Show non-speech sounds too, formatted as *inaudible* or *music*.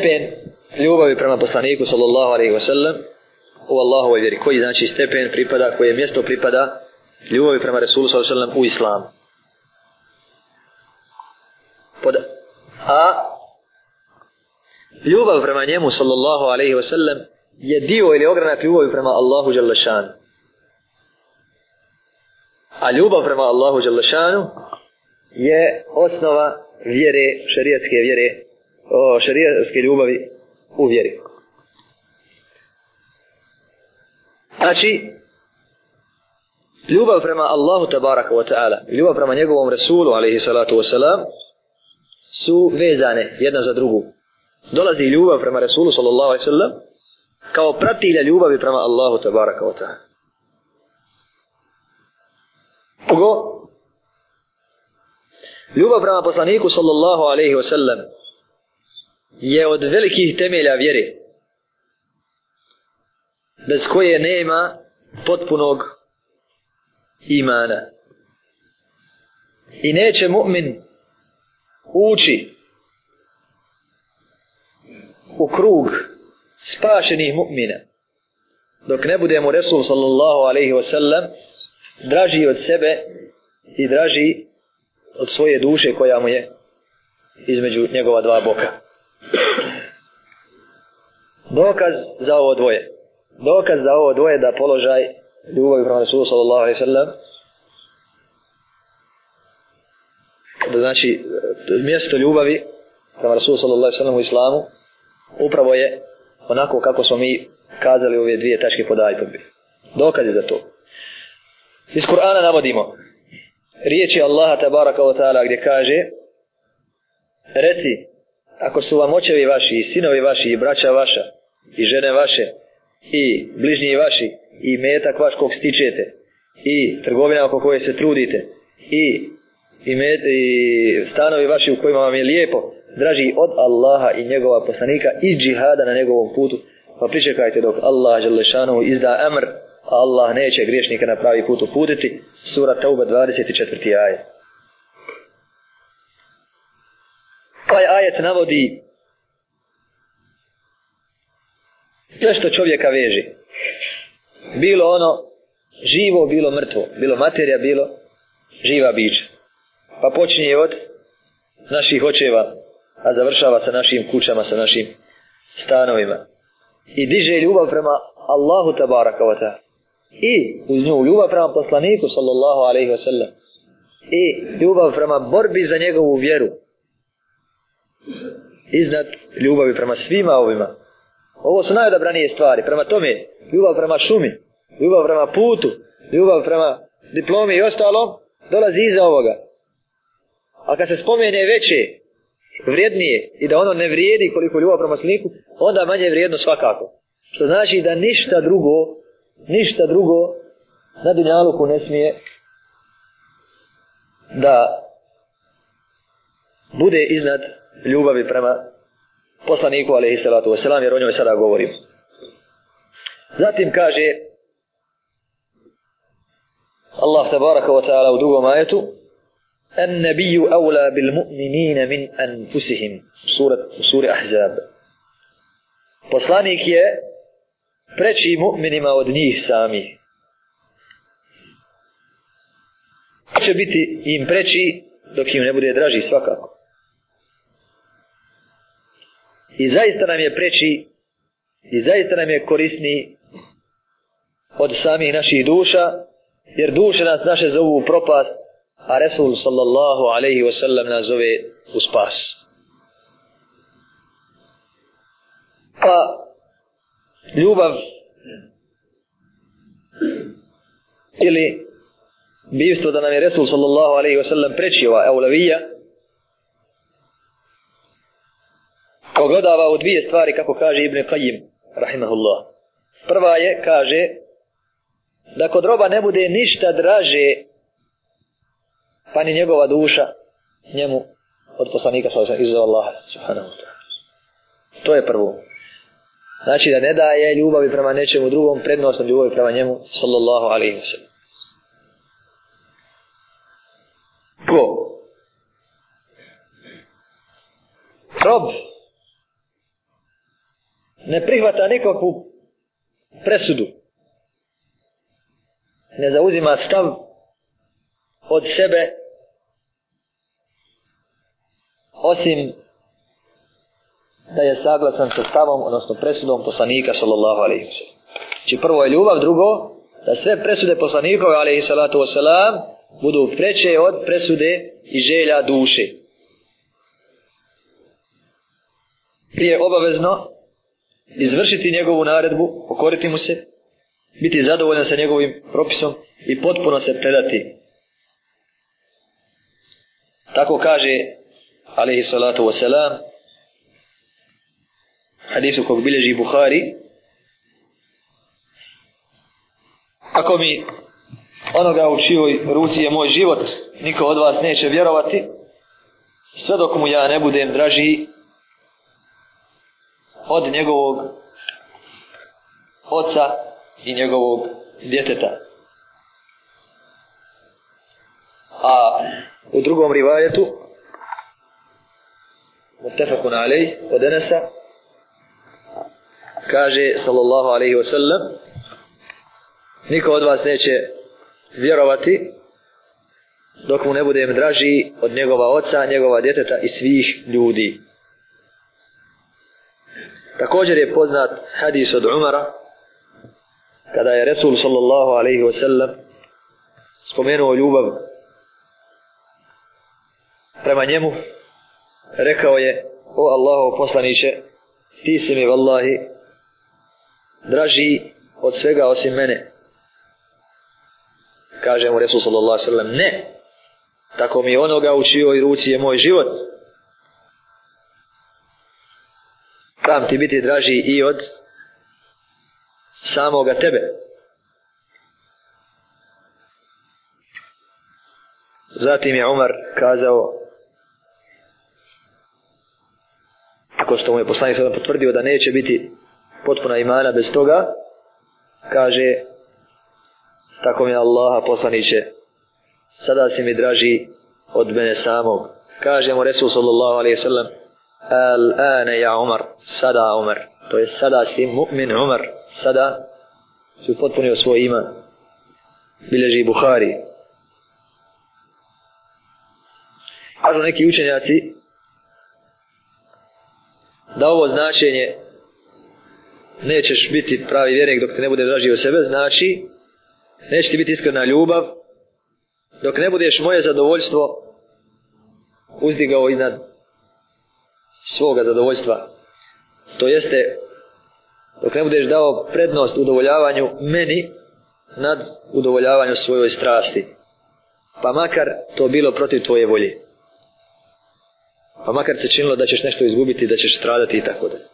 stepen ljubavi prema poslaniku sallallahu alaihi wasallam u Allahu vjeri koji znači stepen pripada koje mjesto pripada ljubavi prema Resulu sallallahu alaihi wasallam u islamu pod A ljubav prema njemu sallallahu alaihi wasallam je dio ili ogranak ljubavi prema Allahu Đalešanu. A ljubav prema Allahu Đalešanu je osnova vjere, šarijatske vjere o šarijaske ljubavi u vjeri. Znači, ljubav prema Allahu tabaraka wa ta'ala, ljubav prema njegovom Resulu, alaihi salatu wa salam, su vezane jedna za drugu. Dolazi ljubav prema Resulu, sallallahu alaihi salam, kao pratilja ljubavi prema Allahu tabaraka wa ta'ala. Ugo, ljubav prema poslaniku, sallallahu alaihi wa salam, je od velikih temelja vjere bez koje nema potpunog imana i neće mu'min ući u krug spašenih mu'mina dok ne bude mu Resul sallallahu alaihi wa sallam draži od sebe i draži od svoje duše koja mu je između njegova dva boka. *coughs* Dokaz za ovo dvoje. Dokaz za ovo dvoje da položaj ljubavi prema Resulu sallallahu alaihi sallam da znači mjesto ljubavi prema Resulu sallallahu alaihi sallam u islamu upravo je onako kako smo mi kazali ove dvije tačke pod ajtom. Dokaz je za to. Iz Kur'ana navodimo riječi Allaha tabaraka wa ta'ala gdje kaže reci ako su vam očevi vaši i sinovi vaši i braća vaša i žene vaše i bližnji vaši i metak vaš kog stičete i trgovina oko koje se trudite i, i, met, i stanovi vaši u kojima vam je lijepo draži od Allaha i njegova poslanika i džihada na njegovom putu pa pričekajte dok Allah Đalešanu izda amr Allah neće griješnika na pravi put uputiti sura Tauba 24. ajet ovaj ajet navodi sve što čovjeka veže. Bilo ono živo, bilo mrtvo, bilo materija, bilo živa bića. Pa počinje od naših očeva, a završava sa našim kućama, sa našim stanovima. I diže ljubav prema Allahu tabaraka wa ta'ala. I uz nju ljubav prema poslaniku sallallahu alaihi wa sallam. I ljubav prema borbi za njegovu vjeru, iznad ljubavi prema svima ovima. Ovo su najodabranije stvari. Prema tome, ljubav prema šumi, ljubav prema putu, ljubav prema diplomi i ostalom, dolazi iza ovoga. A kad se spomene veće, vrijednije i da ono ne vrijedi koliko ljubav prema sliku, onda manje je vrijedno svakako. Što znači da ništa drugo, ništa drugo na dunjaluku ne smije da bude iznad ljubavi prema poslaniku alaihi salatu wasalam jer o njoj sada govorim zatim kaže Allah tabaraka wa ta'ala u drugom ajetu an nabiju awla bil mu'minina min anfusihim surat suri ahzab poslanik je preći mu'minima od njih sami će biti im preći dok im ne bude draži svakako i zaista nam je preći i zaista nam je korisni od samih naših duša jer duše nas naše zovu u propast a Resul sallallahu alaihi wasallam nas zove u spas pa ljubav ili bivstvo da nam je Resul sallallahu alaihi wasallam preći ova evlavija ogledava u dvije stvari kako kaže Ibn Qayyim rahimahullah. Prva je, kaže, da kod roba ne bude ništa draže pa ni njegova duša njemu od poslanika sa izu Allah subhanahu ta. To je prvo. Znači da ne daje ljubavi prema nečemu drugom, prednostom ljubavi prema njemu, sallallahu alaihi wa sallam. Ko? Rob. Rob ne prihvata nikakvu presudu. Ne zauzima stav od sebe osim da je saglasan sa stavom, odnosno presudom poslanika sallallahu alaihi wa Či znači, prvo je ljubav, drugo, da sve presude poslanikove alaihi salatu wa budu preče od presude i želja duše. Prije obavezno izvršiti njegovu naredbu, pokoriti mu se, biti zadovoljan sa njegovim propisom i potpuno se predati. Tako kaže alaihi salatu wasalam hadisu kog bileži Bukhari Ako mi onoga u čivoj ruci je moj život, niko od vas neće vjerovati, sve dok mu ja ne budem dražiji od njegovog oca i njegovog djeteta. A u drugom rivajetu, mutefakun alej, od Enesa, kaže, sallallahu alaihi wa sallam, niko od vas neće vjerovati dok mu ne bude im draži od njegova oca, njegova djeteta i svih ljudi. Također je poznat hadis od Umara, kada je Resul sallallahu alaihi wa sallam spomenuo ljubav prema njemu, rekao je, o Allaho poslaniće, ti si mi vallahi draži od svega osim mene. Kaže mu Resul sallallahu alaihi wa sallam, ne, tako mi onoga u čijoj ruci je moj život, haram ti biti draži i od samoga tebe. Zatim je Umar kazao ako što mu je poslanik sada potvrdio da neće biti potpuna imana bez toga, kaže tako mi Allaha poslaniće sada si mi draži od mene samog. Kaže mu Resul sallallahu alaihi sallam al ane ja Umar, sada Umar. To je sada si mu'min Umar, sada si upotpunio svoj iman. Bileži Bukhari. Kažu neki učenjaci da ovo značenje nećeš biti pravi vjernik dok te ne bude dražio sebe, znači neće ti biti iskrena ljubav dok ne budeš moje zadovoljstvo uzdigao iznad svoga zadovoljstva. To jeste, dok ne budeš dao prednost udovoljavanju meni nad udovoljavanju svojoj strasti. Pa makar to bilo protiv tvoje volje. Pa makar se činilo da ćeš nešto izgubiti, da ćeš stradati i tako dalje.